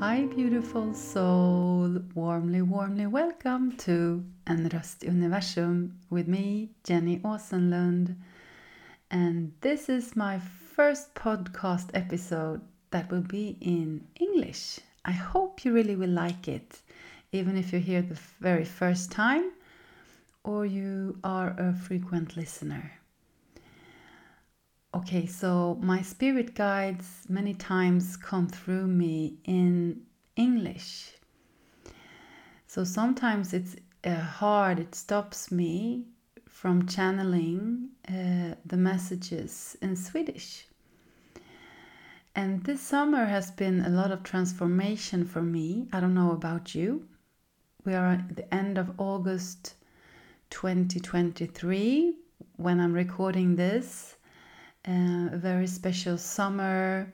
Hi, beautiful soul. Warmly, warmly welcome to En röst universum with me, Jenny Åsenlund. And this is my first podcast episode that will be in English. I hope you really will like it, even if you're here the very first time or you are a frequent listener. Okay, so my spirit guides many times come through me in English. So sometimes it's uh, hard, it stops me from channeling uh, the messages in Swedish. And this summer has been a lot of transformation for me. I don't know about you. We are at the end of August 2023 when I'm recording this uh, a very special summer.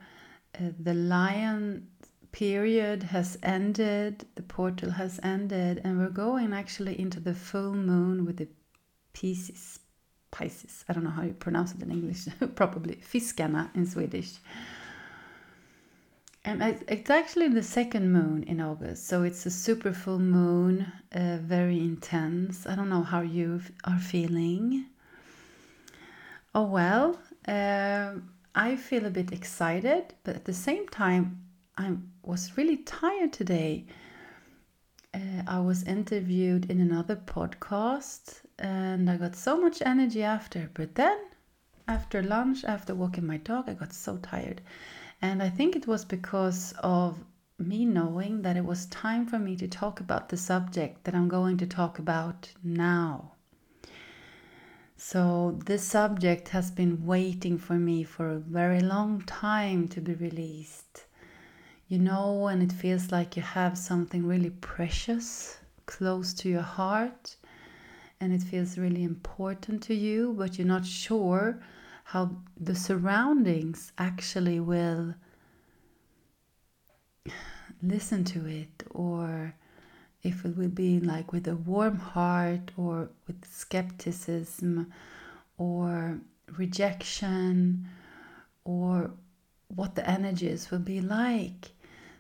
Uh, the lion period has ended, the portal has ended, and we're going actually into the full moon with the Pisces. Pisces. I don't know how you pronounce it in English, probably Fiskarna in Swedish. And it's actually the second moon in August, so it's a super full moon, uh, very intense. I don't know how you are feeling. Oh well, um, I feel a bit excited, but at the same time, I was really tired today. Uh, I was interviewed in another podcast and I got so much energy after, but then after lunch, after walking my dog, I got so tired. And I think it was because of me knowing that it was time for me to talk about the subject that I'm going to talk about now. So, this subject has been waiting for me for a very long time to be released. You know, when it feels like you have something really precious close to your heart and it feels really important to you, but you're not sure how the surroundings actually will listen to it or if it will be like with a warm heart or with skepticism or rejection or what the energies will be like.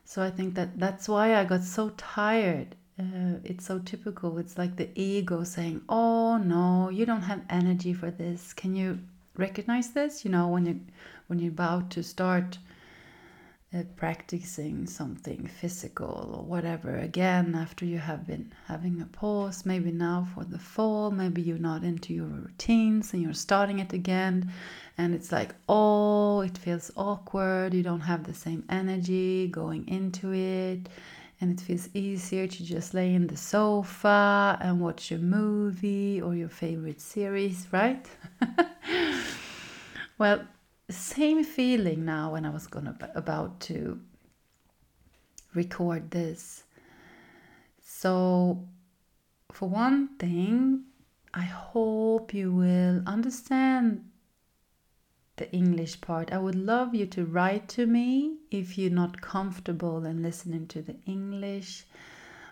So I think that that's why I got so tired. Uh, it's so typical. It's like the ego saying, "Oh no, you don't have energy for this." Can you recognize this? You know, when you when you're about to start uh, practicing something physical or whatever. Again after you have been having a pause maybe now for the fall maybe you're not into your routines and you're starting it again and it's like oh it feels awkward. You don't have the same energy going into it and it feels easier to just lay in the sofa and watch a movie or your favorite series right? Well same feeling now when I was gonna about to record this. So, for one thing, I hope you will understand the English part. I would love you to write to me if you're not comfortable in listening to the English.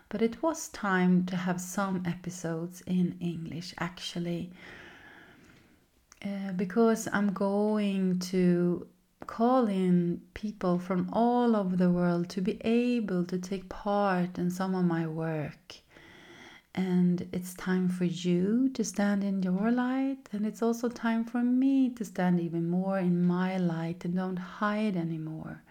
But it was time to have some episodes in English actually uh, because I'm going to call in people from all over the world to be able to take part in some of my work. And it's time for you to stand in your light, and it's also time for me to stand even more in my light and don't hide anymore.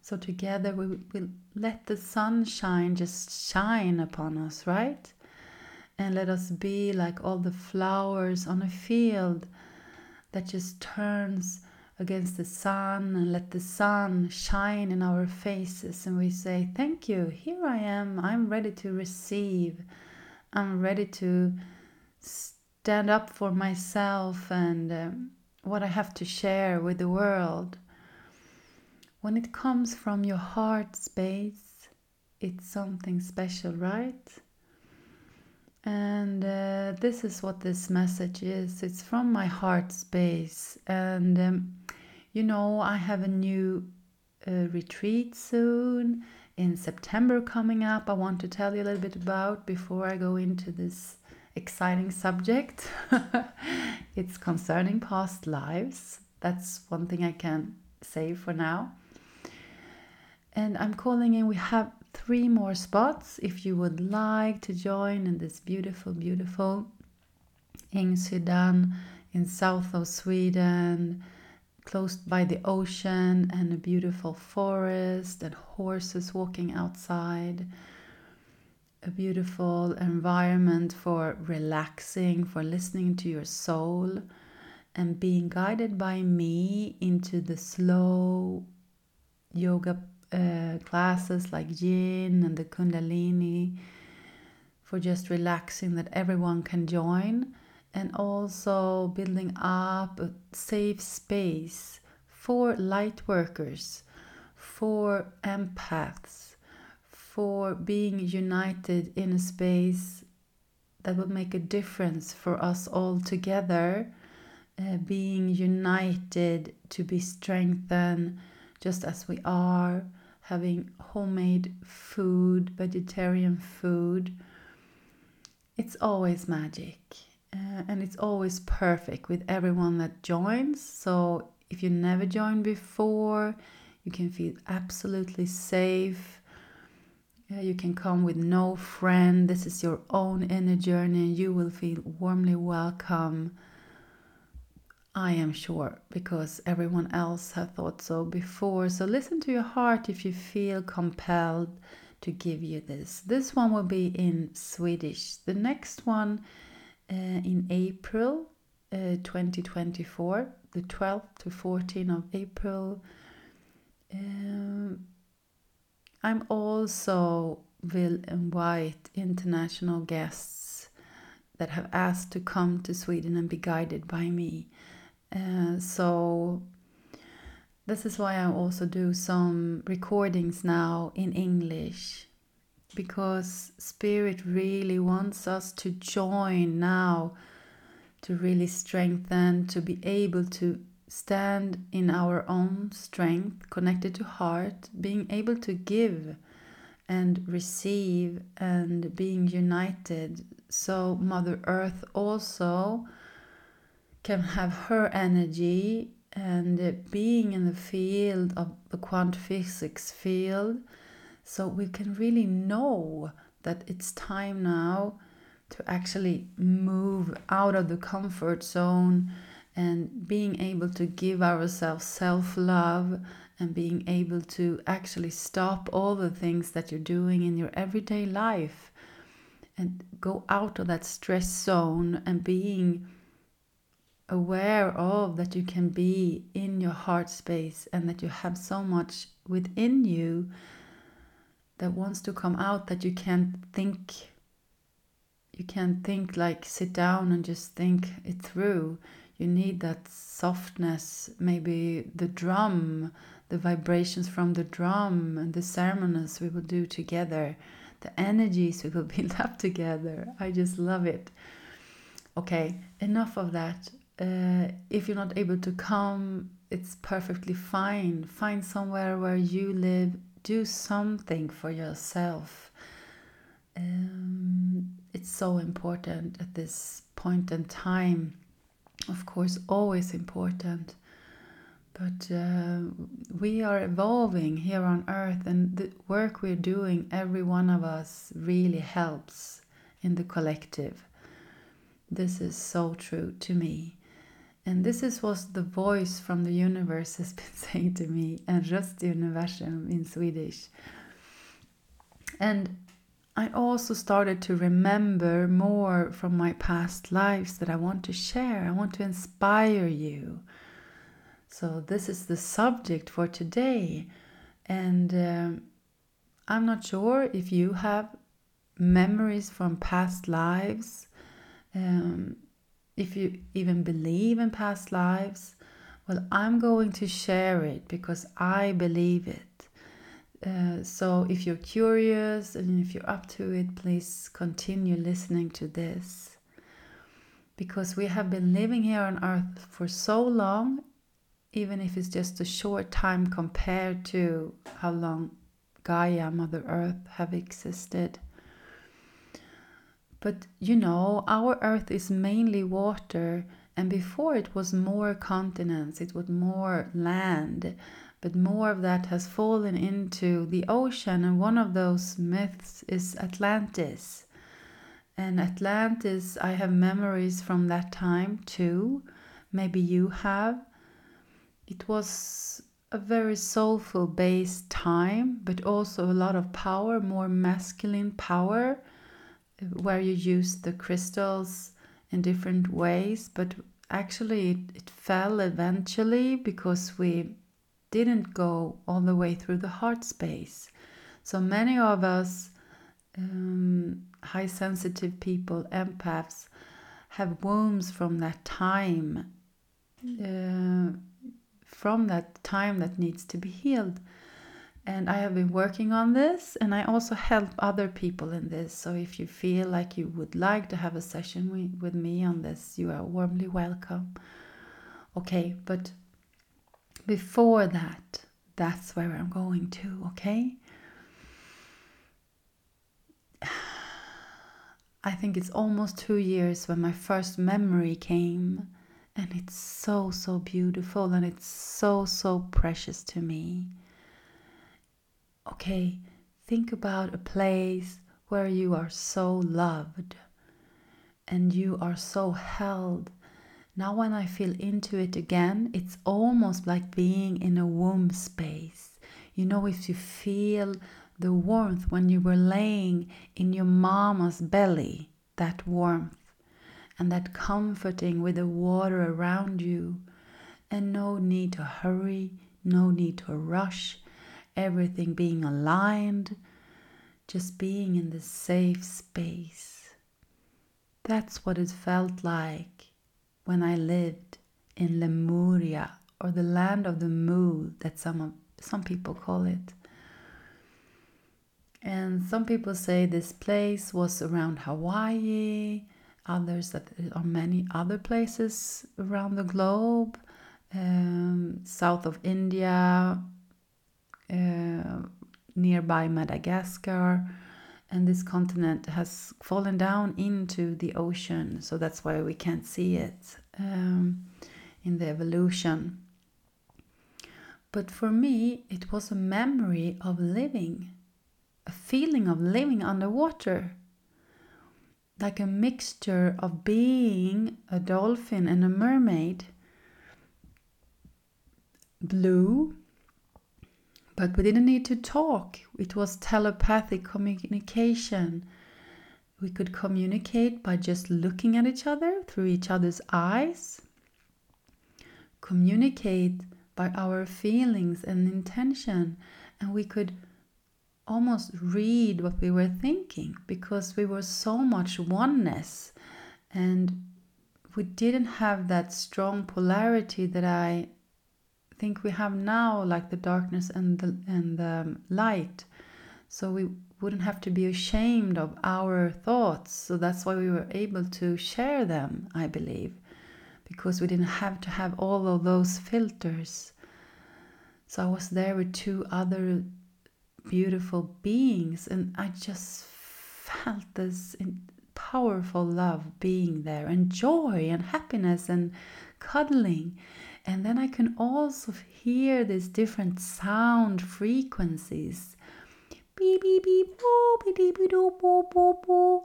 So, together we will let the sunshine just shine upon us, right? And let us be like all the flowers on a field that just turns against the sun and let the sun shine in our faces. And we say thank you. Here i am. I'm ready to receive. I'm ready to stand up for myself and um, what i have to share with the world. When it comes from your heart space it's something special right and uh, this is what this message is it's from my heart space. And, um, you know, I have a new uh, retreat soon in September coming up. I want to tell you a little bit about before I go into this exciting subject. it's concerning past lives. That's one thing I can say for now. And I'm calling in, we have three more spots if you would like to join in this beautiful, beautiful Enshydan in south of Sweden, close by the ocean and a beautiful forest and horses walking outside. A beautiful environment for relaxing, for listening to your soul and being guided by me into the slow yoga uh, classes like yin and the kundalini for just relaxing that everyone can join and also building up a safe space for light workers for empaths for being united in a space that will make a difference for us all together uh, being united to be strengthened just as we are, having homemade food, vegetarian food. It's always magic uh, and it's always perfect with everyone that joins. So if you never joined before, you can feel absolutely safe. Uh, you can come with no friend. This is your own inner journey, and you will feel warmly welcome I am sure, because everyone else has thought so before. So listen to your heart if you feel compelled to give you this. This one will be in Swedish. The next one uh, in April uh, 2024, the 12th to 14th of April. Um, I'm also will invite international guests that have asked to come to Sweden and be guided by me. Uh, so this is why I also do some recordings now in English because Spirit really wants us to join now to really strengthen, to be able to stand in our own strength, connected to heart, being able to give and receive and being united. So, Mother Earth also can have her energy and being in the field of the quantum physics field. So we can really know that it's time now to actually move out of the comfort zone and being able to give ourselves self love and being able to actually stop all the things that you're doing in your everyday life and go out of that stress zone and being aware of that you can be in your heart space and that you have so much within you that wants to come out that you can't think you can't think like sit down and just think it through. You need that softness maybe the drum the vibrations from the drum and the ceremonies we will do together the energies we will build up together. I just love it. Okay enough of that uh, if you're not able to come, it's perfectly fine. Find somewhere where you live, do something for yourself. Um, it's so important at this point in time. Of course, always important. But uh, we are evolving here on earth, and the work we're doing, every one of us, really helps in the collective. This is so true to me. And this is what the voice from the universe has been saying to me, and the universum in Swedish. And I also started to remember more from my past lives that I want to share. I want to inspire you. So, this is the subject for today. And um, I'm not sure if you have memories from past lives. Um, if you even believe in past lives, well, I'm going to share it because I believe it. Uh, so if you're curious and if you're up to it, please continue listening to this. Because we have been living here on earth for so long, even if it's just a short time compared to how long Gaia, Mother Earth, have existed. But you know, our earth is mainly water, and before it was more continents, it was more land. but more of that has fallen into the ocean. And one of those myths is Atlantis. And Atlantis, I have memories from that time too. Maybe you have. It was a very soulful based time, but also a lot of power, more masculine power, where you use the crystals in different ways. But actually, it, it fell eventually because we didn't go all the way through the heart space. So many of us, um, high sensitive people, empaths, have wounds from that time. Uh, from that time that needs to be healed. And I have been working on this, and I also help other people in this. So if you feel like you would like to have a session with me on this, you are warmly welcome. Okay, but before that, that's where I'm going to, okay? I think it's almost two years when my first memory came and it's so, so beautiful and it's so, so precious to me. Okay, think about a place where you are so loved and you are so held. Now, when I feel into it again, it's almost like being in a womb space. You know, if you feel the warmth when you were laying in your mama's belly, that warmth and that comforting with the water around you, and no need to hurry, no need to rush, everything being aligned, just being in this safe space. That's what it felt like when I lived in Lemuria or the land of the moon that some of, some people call it. And some people say this place was around Hawaii, others that are many other places around the globe, um, south of India, nearby Madagascar, and this continent has fallen down into the ocean, so that's why we can't see it um, in the evolution. But for me, it was a memory of living, a feeling of living underwater like a mixture of being a dolphin and a mermaid. Blue, but we didn't need to talk. It was telepathic communication. We could communicate by just looking at each other through each other's eyes, communicate by our feelings and intention, and we could almost read what we were thinking because we were so much oneness and we didn't have that strong polarity that I think we have now, like the darkness and the and the um, light. So we wouldn't have to be ashamed of our thoughts. So that's why we were able to share them, I believe, because we didn't have to have all of those filters. So I was there with two other beautiful beings, and I just felt this powerful love being there, and joy, and happiness, and cuddling. And then I can also hear these different sound frequencies. Beep, beep, beep, beep, beep.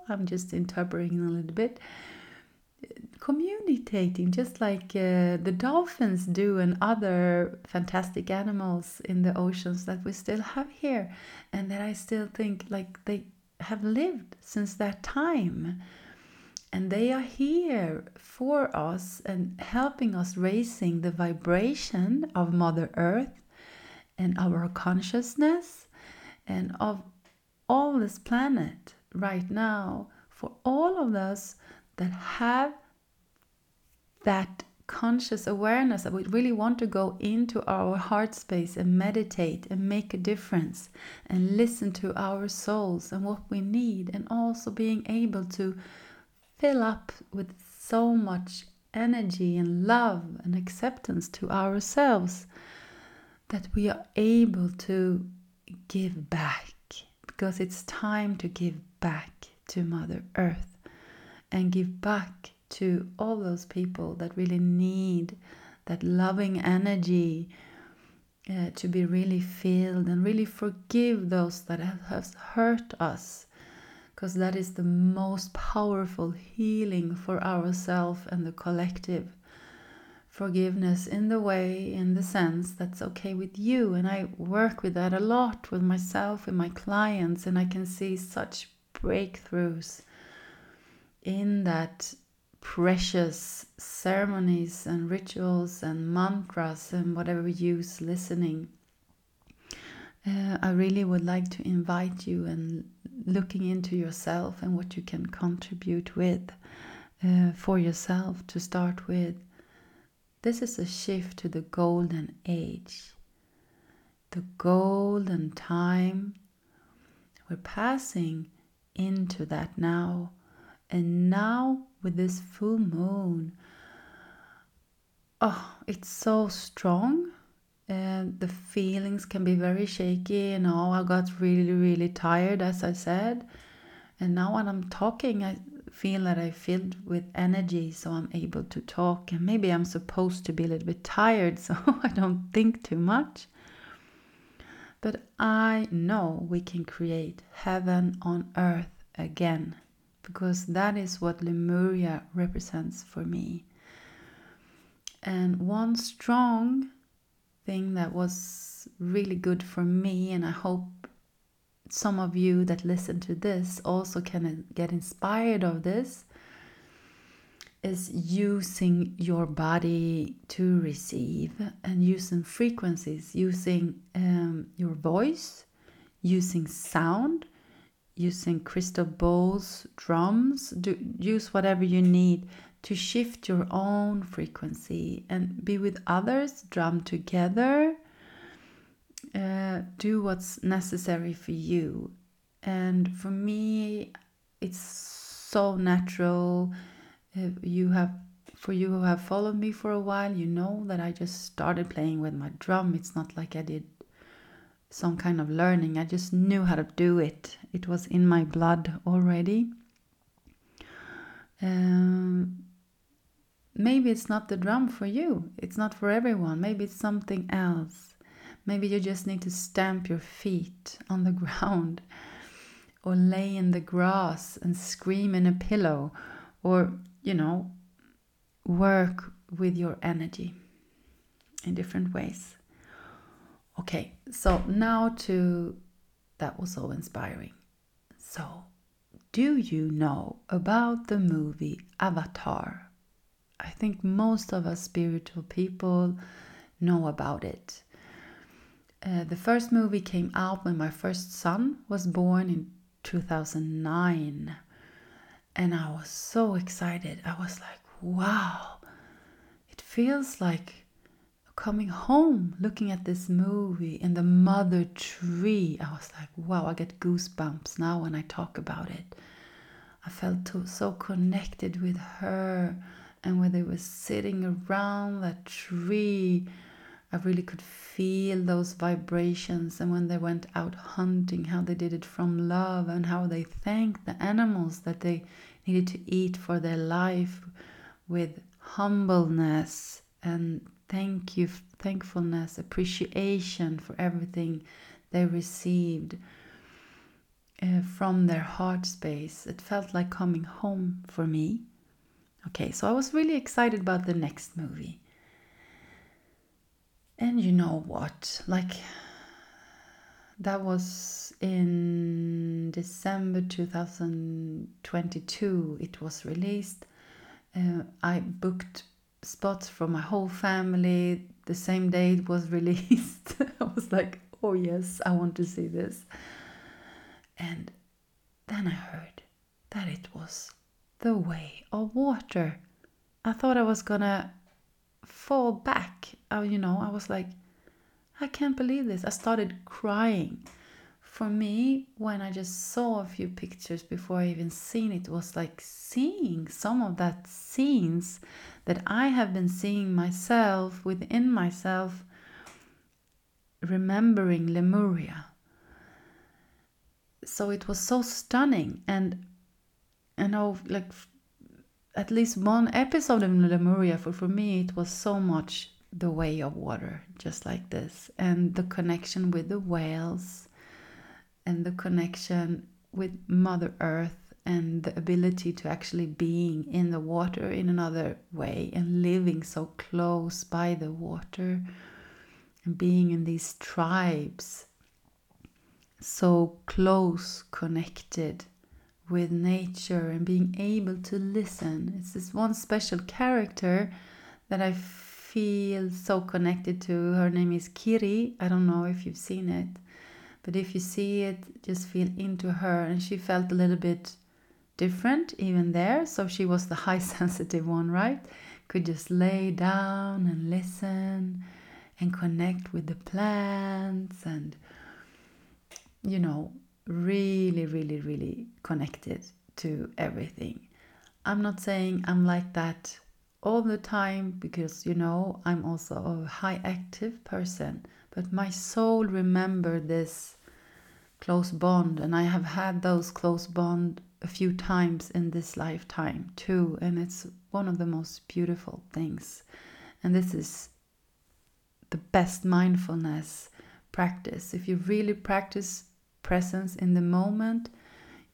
I'm just interpreting a little bit communicating just like uh, the dolphins do and other fantastic animals in the oceans that we still have here and that I still think like they have lived since that time and they are here for us and helping us raising the vibration of mother earth and our consciousness and of all this planet right now for all of us that have that conscious awareness that we really want to go into our heart space and meditate and make a difference and listen to our souls and what we need, and also being able to fill up with so much energy and love and acceptance to ourselves that we are able to give back because it's time to give back to Mother Earth and give back to all those people that really need that loving energy uh, to be really filled and really forgive those that have hurt us because that is the most powerful healing for ourselves and the collective forgiveness in the way in the sense that's okay with you and i work with that a lot with myself and my clients and i can see such breakthroughs in that precious ceremonies and rituals and mantras and whatever use listening. Uh, I really would like to invite you and looking into yourself and what you can contribute with uh, for yourself to start with. This is a shift to the golden age, the golden time. We're passing into that now. And now with this full moon. Oh, it's so strong. And the feelings can be very shaky. You know, I got really, really tired, as I said. And now when I'm talking, I feel that I filled with energy, so I'm able to talk. And maybe I'm supposed to be a little bit tired, so I don't think too much. But I know we can create heaven on earth again because that is what Lemuria represents for me. And one strong thing that was really good for me, and I hope some of you that listen to this also can get inspired of this, is using your body to receive and using frequencies, using um, your voice, using sound, using crystal bowls, drums, do, use whatever you need to shift your own frequency and be with others, drum together, uh, do what's necessary for you. And for me, it's so natural. If you have, for you who have followed me for a while, you know that I just started playing with my drum. It's not like I did some kind of learning. I just knew how to do it. It was in my blood already. Um, maybe it's not the drum for you. It's not for everyone. Maybe it's something else. Maybe you just need to stamp your feet on the ground or lay in the grass and scream in a pillow or, you know, work with your energy in different ways. Okay, so now to that was so inspiring. So, do you know about the movie Avatar? I think most of us spiritual people know about it. Uh, the first movie came out when my first son was born in 2009. And I was so excited. I was like, wow, it feels like coming home looking at this movie and the mother tree i was like wow i get goosebumps now when i talk about it i felt so connected with her and when they were sitting around that tree i really could feel those vibrations and when they went out hunting how they did it from love and how they thanked the animals that they needed to eat for their life with humbleness and thank you, thankfulness, appreciation for everything they received uh, from their heart space. It felt like coming home for me. Okay, so I was really excited about the next movie. And you know what? Like, that was in December 2022, it was released. Uh, I booked spots for my whole family the same day it was released. I was like, oh yes, I want to see this. And then I heard that it was The Way of Water. I thought I was gonna fall back. I, you know, I was like, I can't believe this. I started crying for me, when I just saw a few pictures before I even seen it, was like seeing some of that scenes that I have been seeing myself within myself, remembering Lemuria. So it was so stunning, and I know, like at least one episode of Lemuria, for for me, it was so much the way of water, just like this, and the connection with the whales, and the connection with Mother Earth, and the ability to actually being in the water in another way and living so close by the water and being in these tribes so close connected with nature and being able to listen it's this one special character that i feel so connected to her name is kiri i don't know if you've seen it but if you see it just feel into her and she felt a little bit different even there. So she was the high sensitive one, right? Could just lay down and listen and connect with the plants and, you know, really, really, really connected to everything. I'm not saying I'm like that all the time because, you know, I'm also a high active person, but my soul remembered this close bond and I have had those close bond a few times in this lifetime too, and it's one of the most beautiful things. And this is the best mindfulness practice. If you really practice presence in the moment,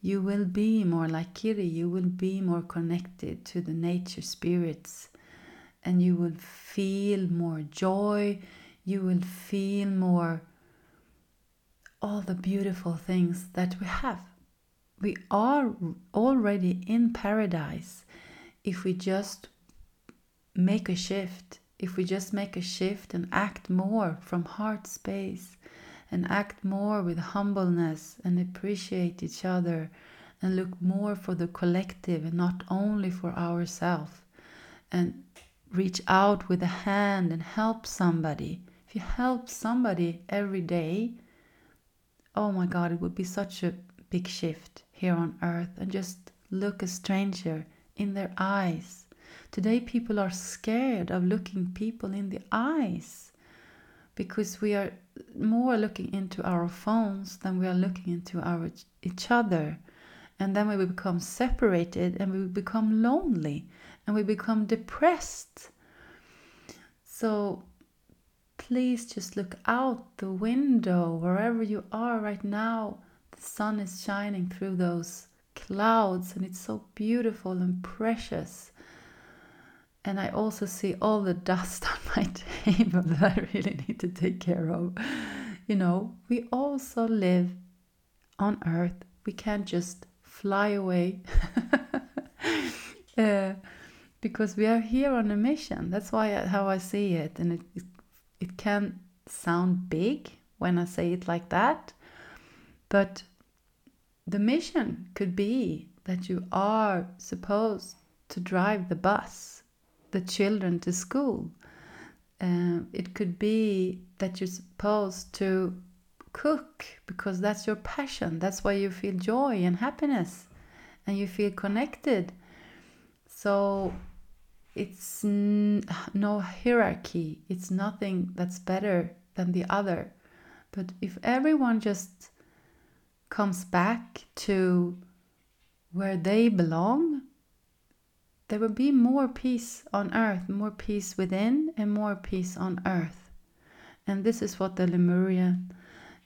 you will be more like Kiri, you will be more connected to the nature spirits, and you will feel more joy, you will feel more all the beautiful things that we have. We are already in paradise if we just make a shift, if we just make a shift and act more from heart space and act more with humbleness and appreciate each other and look more for the collective and not only for ourselves and reach out with a hand and help somebody. If you help somebody every day, oh my God, it would be such a big shift here on earth and just look a stranger in their eyes. Today, people are scared of looking people in the eyes because we are more looking into our phones than we are looking into our each other. And then we become separated and we become lonely and we become depressed. So please just look out the window. Wherever you are right now the sun is shining through those clouds and it's so beautiful and precious. And I also see all the dust on my table that I really need to take care of. You know, we also live on earth. We can't just fly away. uh, because we are here on a mission. That's why how I see it, and it it can sound big when I say it like that, but the mission could be that you are supposed to drive the bus, the children to school. Um, it could be that you're supposed to cook because that's your passion. That's why you feel joy and happiness and you feel connected. So it's n- no hierarchy, it's nothing that's better than the other. But if everyone just comes back to where they belong, there will be more peace on earth, more peace within, and more peace on earth. And this is what the Lemurian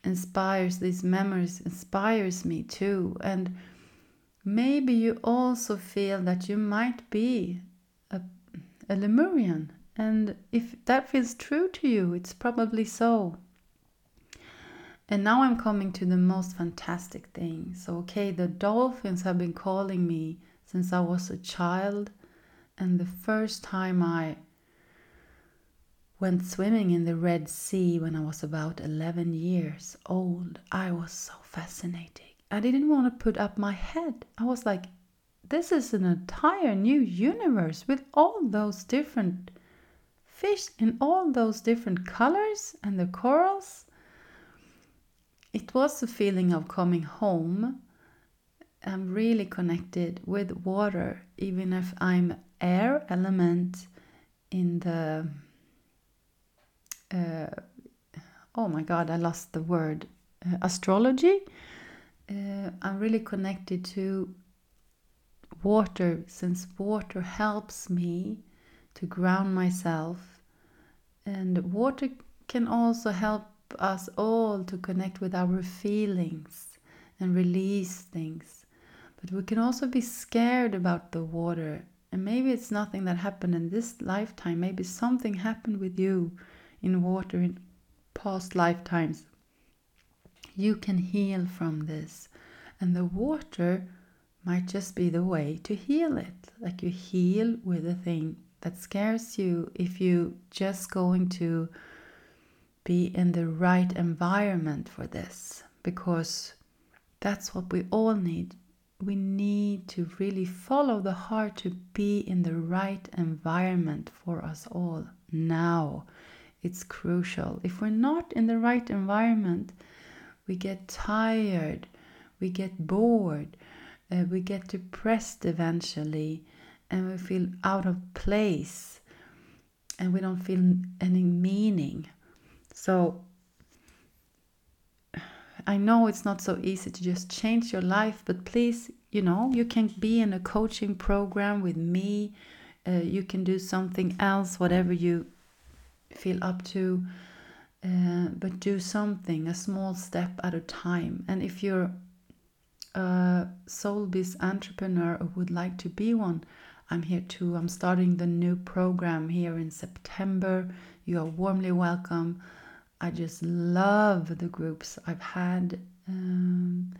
inspires, these memories inspires me too. And maybe you also feel that you might be a, a Lemurian. And if that feels true to you, it's probably so. And now I'm coming to the most fantastic thing. So, okay, the dolphins have been calling me since I was a child. And the first time I went swimming in the Red Sea when I was about 11 years old, I was so fascinating. I didn't want to put up my head. I was like, this is an entire new universe with all those different fish in all those different colors and the corals it was the feeling of coming home. I'm really connected with water, even if I'm air element in the. Uh, oh my god, I lost the word. Uh, astrology. Uh, I'm really connected to water since water helps me to ground myself And water can also help us all to connect with our feelings and release things. But we can also be scared about the water. And maybe it's nothing that happened in this lifetime. Maybe something happened with you in water in past lifetimes. You can heal from this. And the water might just be the way to heal it. Like you heal with a thing that scares you if you just going to be in the right environment for this because that's what we all need. We need to really follow the heart to be in the right environment for us all now. It's crucial. If we're not in the right environment, we get tired, we get bored, uh, we get depressed eventually, and we feel out of place, and we don't feel any meaning. So, I know it's not so easy to just change your life, but please, you know, you can be in a coaching program with me. Uh, you can do something else, whatever you feel up to. Uh, but do something, a small step at a time. And if you're a Soulbiz entrepreneur or would like to be one, I'm here too. I'm starting the new program here in September. You are warmly welcome. I just love the groups I've had um,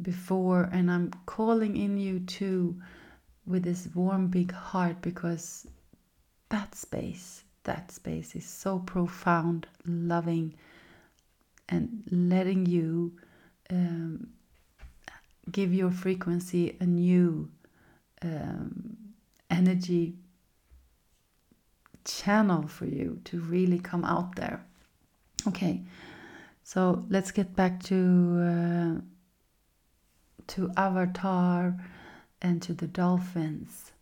before, and I'm calling in you too with this warm, big heart because that space, that space is so profound, loving, and letting you um, give your frequency a new um, energy channel for you to really come out there. Okay, so let's get back to uh, to Avatar and to the dolphins.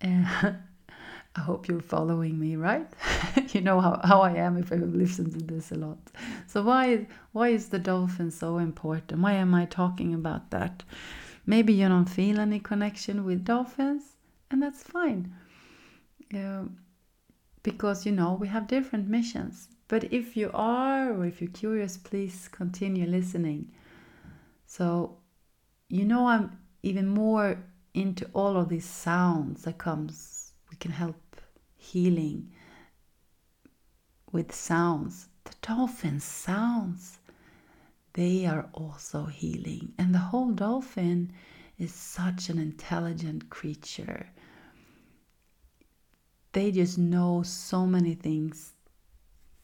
And I hope you're following me, right? you know how, how I am if I listen to this a lot. So why why is the dolphin so important? Why am I talking about that? Maybe you don't feel any connection with dolphins, and that's fine. Uh, because you know we have different missions but if you are, or if you're curious, please continue listening. So, you know, I'm even more into all of these sounds that comes. We can help healing with sounds. The dolphin sounds, they are also healing. And the whole dolphin is such an intelligent creature. They just know so many things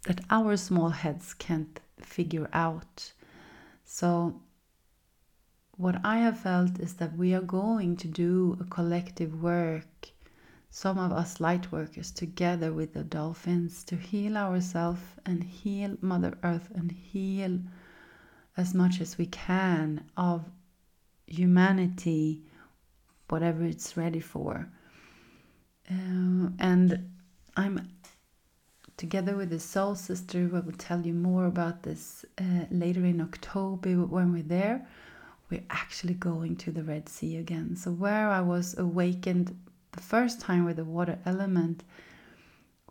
that our small heads can't figure out. So, what I have felt is that we are going to do a collective work, some of us light workers together with the dolphins, to heal ourselves and heal Mother Earth and heal as much as we can of humanity, whatever it's ready for. Uh, and I'm together with the Soul Sister. I will tell you more about this uh, later in October when we're there. We're actually going to the Red Sea again. So, where I was awakened the first time with the water element,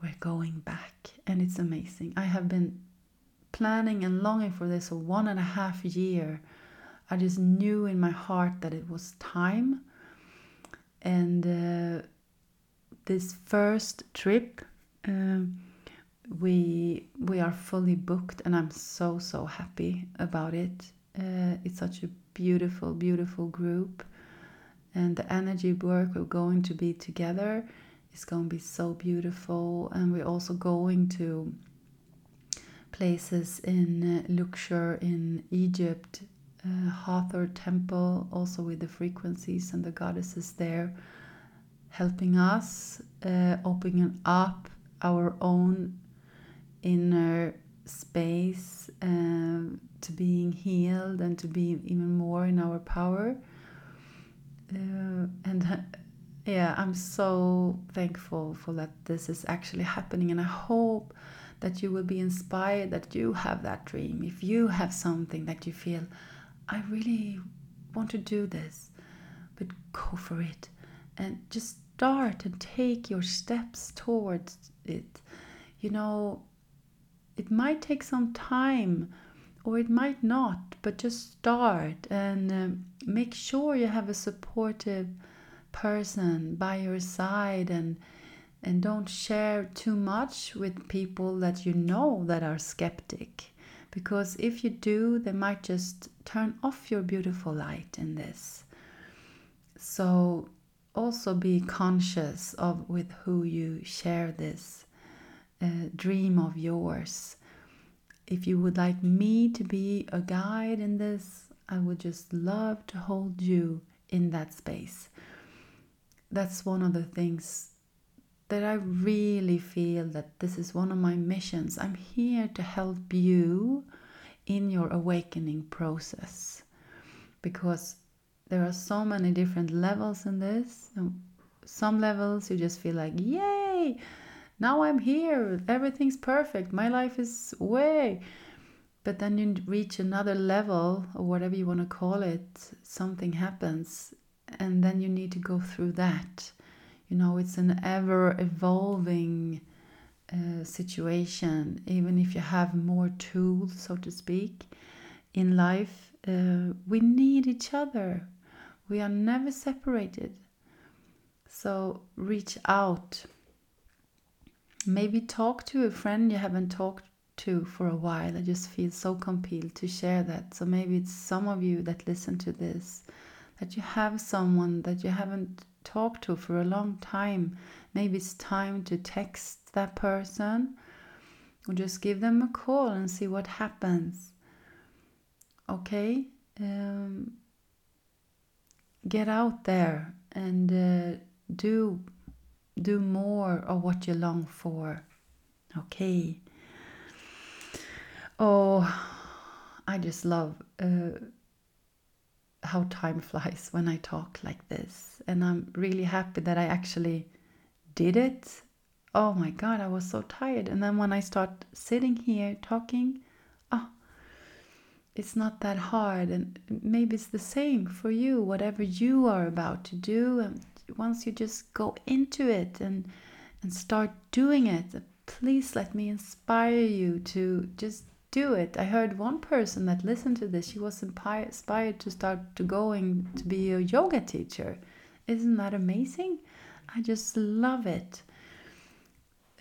we're going back, and it's amazing. I have been planning and longing for this for one and a half year. I just knew in my heart that it was time. And uh, this first trip, um, we we are fully booked and i'm so so happy about it. Uh, it's such a beautiful beautiful group and the energy work we're going to be together is going to be so beautiful and we're also going to places in uh, Luxor in Egypt uh, Hathor temple also with the frequencies and the goddesses there helping us uh, opening up our own inner space um, to being healed and to be even more in our power. Uh, and uh, yeah, I'm so thankful for that this is actually happening, and I hope that you will be inspired that you have that dream. If you have something that you feel, I really want to do this, but go for it and just start and take your steps towards it you know, it might take some time or it might not, but just start and um, make sure you have a supportive person by your side and and don't share too much with people that you know that are skeptic. Because if you do they might just turn off your beautiful light in this. So also be conscious of with who you share this uh, dream of yours if you would like me to be a guide in this i would just love to hold you in that space that's one of the things that I really feel that this is one of my missions. I'm here to help you in your awakening process because there are so many different levels in this. Some levels you just feel like, yay, now I'm here, everything's perfect, my life is way. But then you reach another level, or whatever you want to call it, something happens, and then you need to go through that. You know, it's an ever evolving uh, situation, even if you have more tools, so to speak, in life. Uh, we need each other, we are never separated. So reach out. Maybe talk to a friend you haven't talked to for a while. I just feel so compelled to share that. So maybe it's some of you that listen to this that you have someone that you haven't talked to for a long time. Maybe it's time to text that person or just give them a call and see what happens. Okay? Um, get out there and uh, do do more of what you long for. Okay. Oh, I just love uh, how time flies when I talk like this. And I'm really happy that I actually did it. Oh my God, I was so tired. And then when I start sitting here talking, oh, it's not that hard. And maybe it's the same for you, whatever you are about to do. And once you just go into it and, and start doing it, please let me inspire you to just do it. I heard one person that listened to this, she was inspired to start to going to be a yoga teacher. Isn't that amazing? I just love it.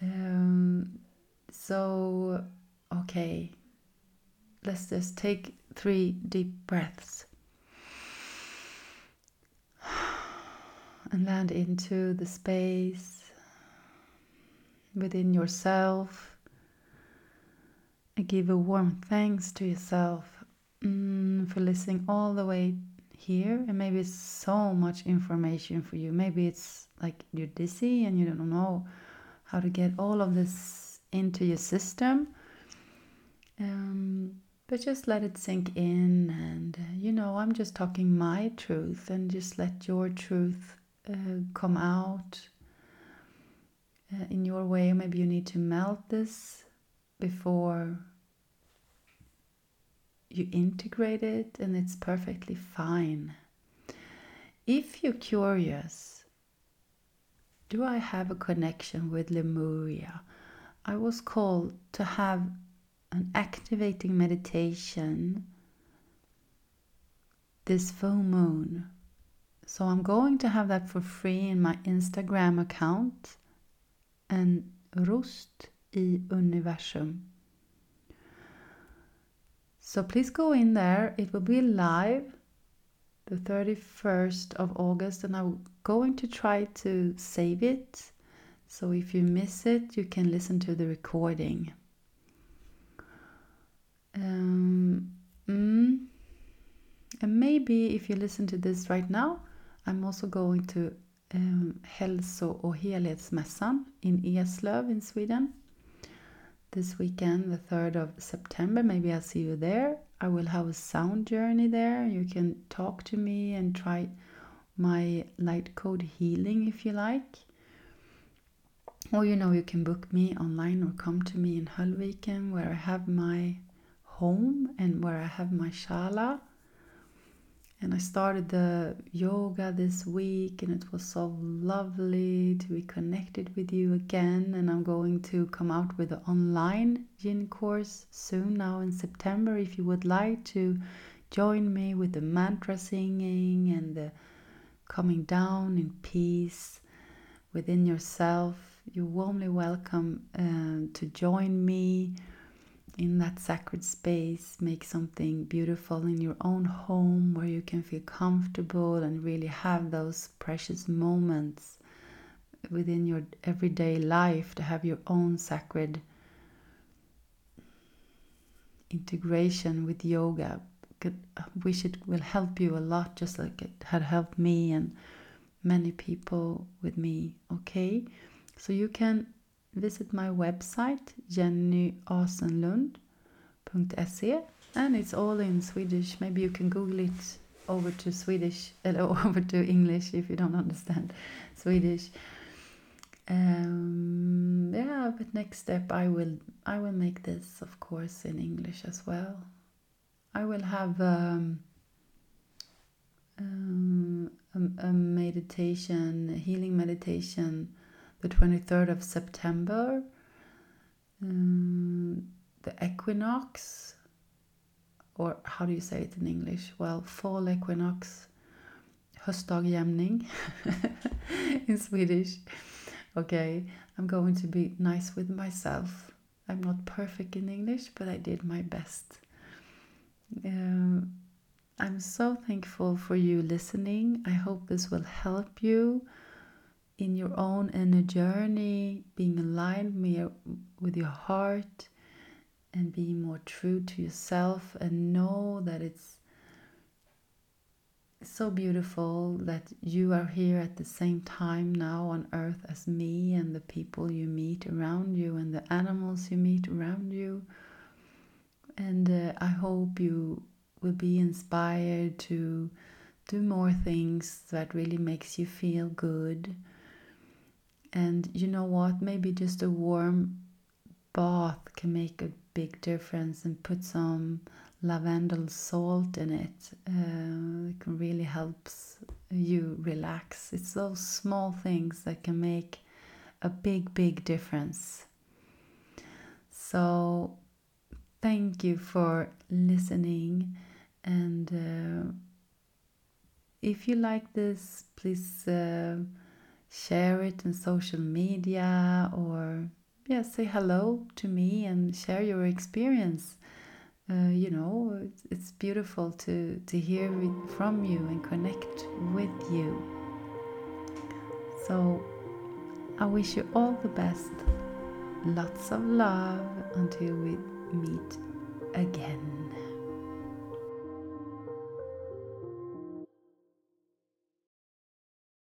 Um, so, okay, let's just take three deep breaths and land into the space within yourself give a warm thanks to yourself mm, for listening all the way here. And maybe it's so much information for you. Maybe it's like you're dizzy and you don't know how to get all of this into your system. Um, but just let it sink in, and you know, I'm just talking my truth, and just let your truth uh, come out uh, in your way. Maybe you need to melt this before you integrate it and it's perfectly fine. If you're curious, do I have a connection with Lemuria? I was called to have an activating meditation this full moon. So I'm going to have that for free in my Instagram account and röst i universum. So please go in there. It will be live the 31st of August, and I'm going to try to save it. So if you miss it, you can listen to the recording. Um, mm, and maybe if you listen to this right now, I'm also going to um, Hälso och helhetsmässan in Eslöv in Sweden this weekend, the 3rd of September. Maybe I'll see you there. I will have a sound journey there. You can talk to me and try my light code healing if you like. Or you know, you can book me online or come to me in Höllviken where I have my home and where I have my shala. And I started the yoga this week, and it was so lovely to be connected with you again. And I'm going to come out with an online yin course soon, now in September. If you would like to join me with the mantra singing and the coming down in peace within yourself, you're warmly welcome uh, to join me in that sacred space, make something beautiful in your own home where you can feel comfortable and really have those precious moments within your everyday life to have your own sacred integration with yoga. I wish it will help you a lot, just like it had helped me and many people with me. Okay, so you can visit my website jennyasenlund.se and it's all in Swedish. Maybe you can Google it over to Swedish or over to English if you don't understand Swedish. Um, yeah, but next step I will I will make this of course in English as well. I will have um, um, a, a meditation, a healing meditation the 23rd of September, um, the equinox, or how do you say it in English? Well, fall equinox, höstdagjämning in Swedish. Okay, I'm going to be nice with myself. I'm not perfect in English, but I did my best. Um, I'm so thankful for you listening. I hope this will help you in your own inner journey, being aligned with your heart and being more true to yourself, and know that it's so beautiful that you are here at the same time now on earth as me and the people you meet around you and the animals you meet around you. And uh, I hope you will be inspired to do more things that really makes you feel good and you know what? Maybe just a warm bath can make a big difference and put some lavender salt in it. Uh, it can really helps you relax. It's those small things that can make a big, big difference. So, thank you for listening. And uh, if you like this, please. Uh, share it in social media or yeah say hello to me and share your experience. Uh, you know it's, it's beautiful to to hear from you and connect with you. So i wish you all the best. Lots of love until we meet again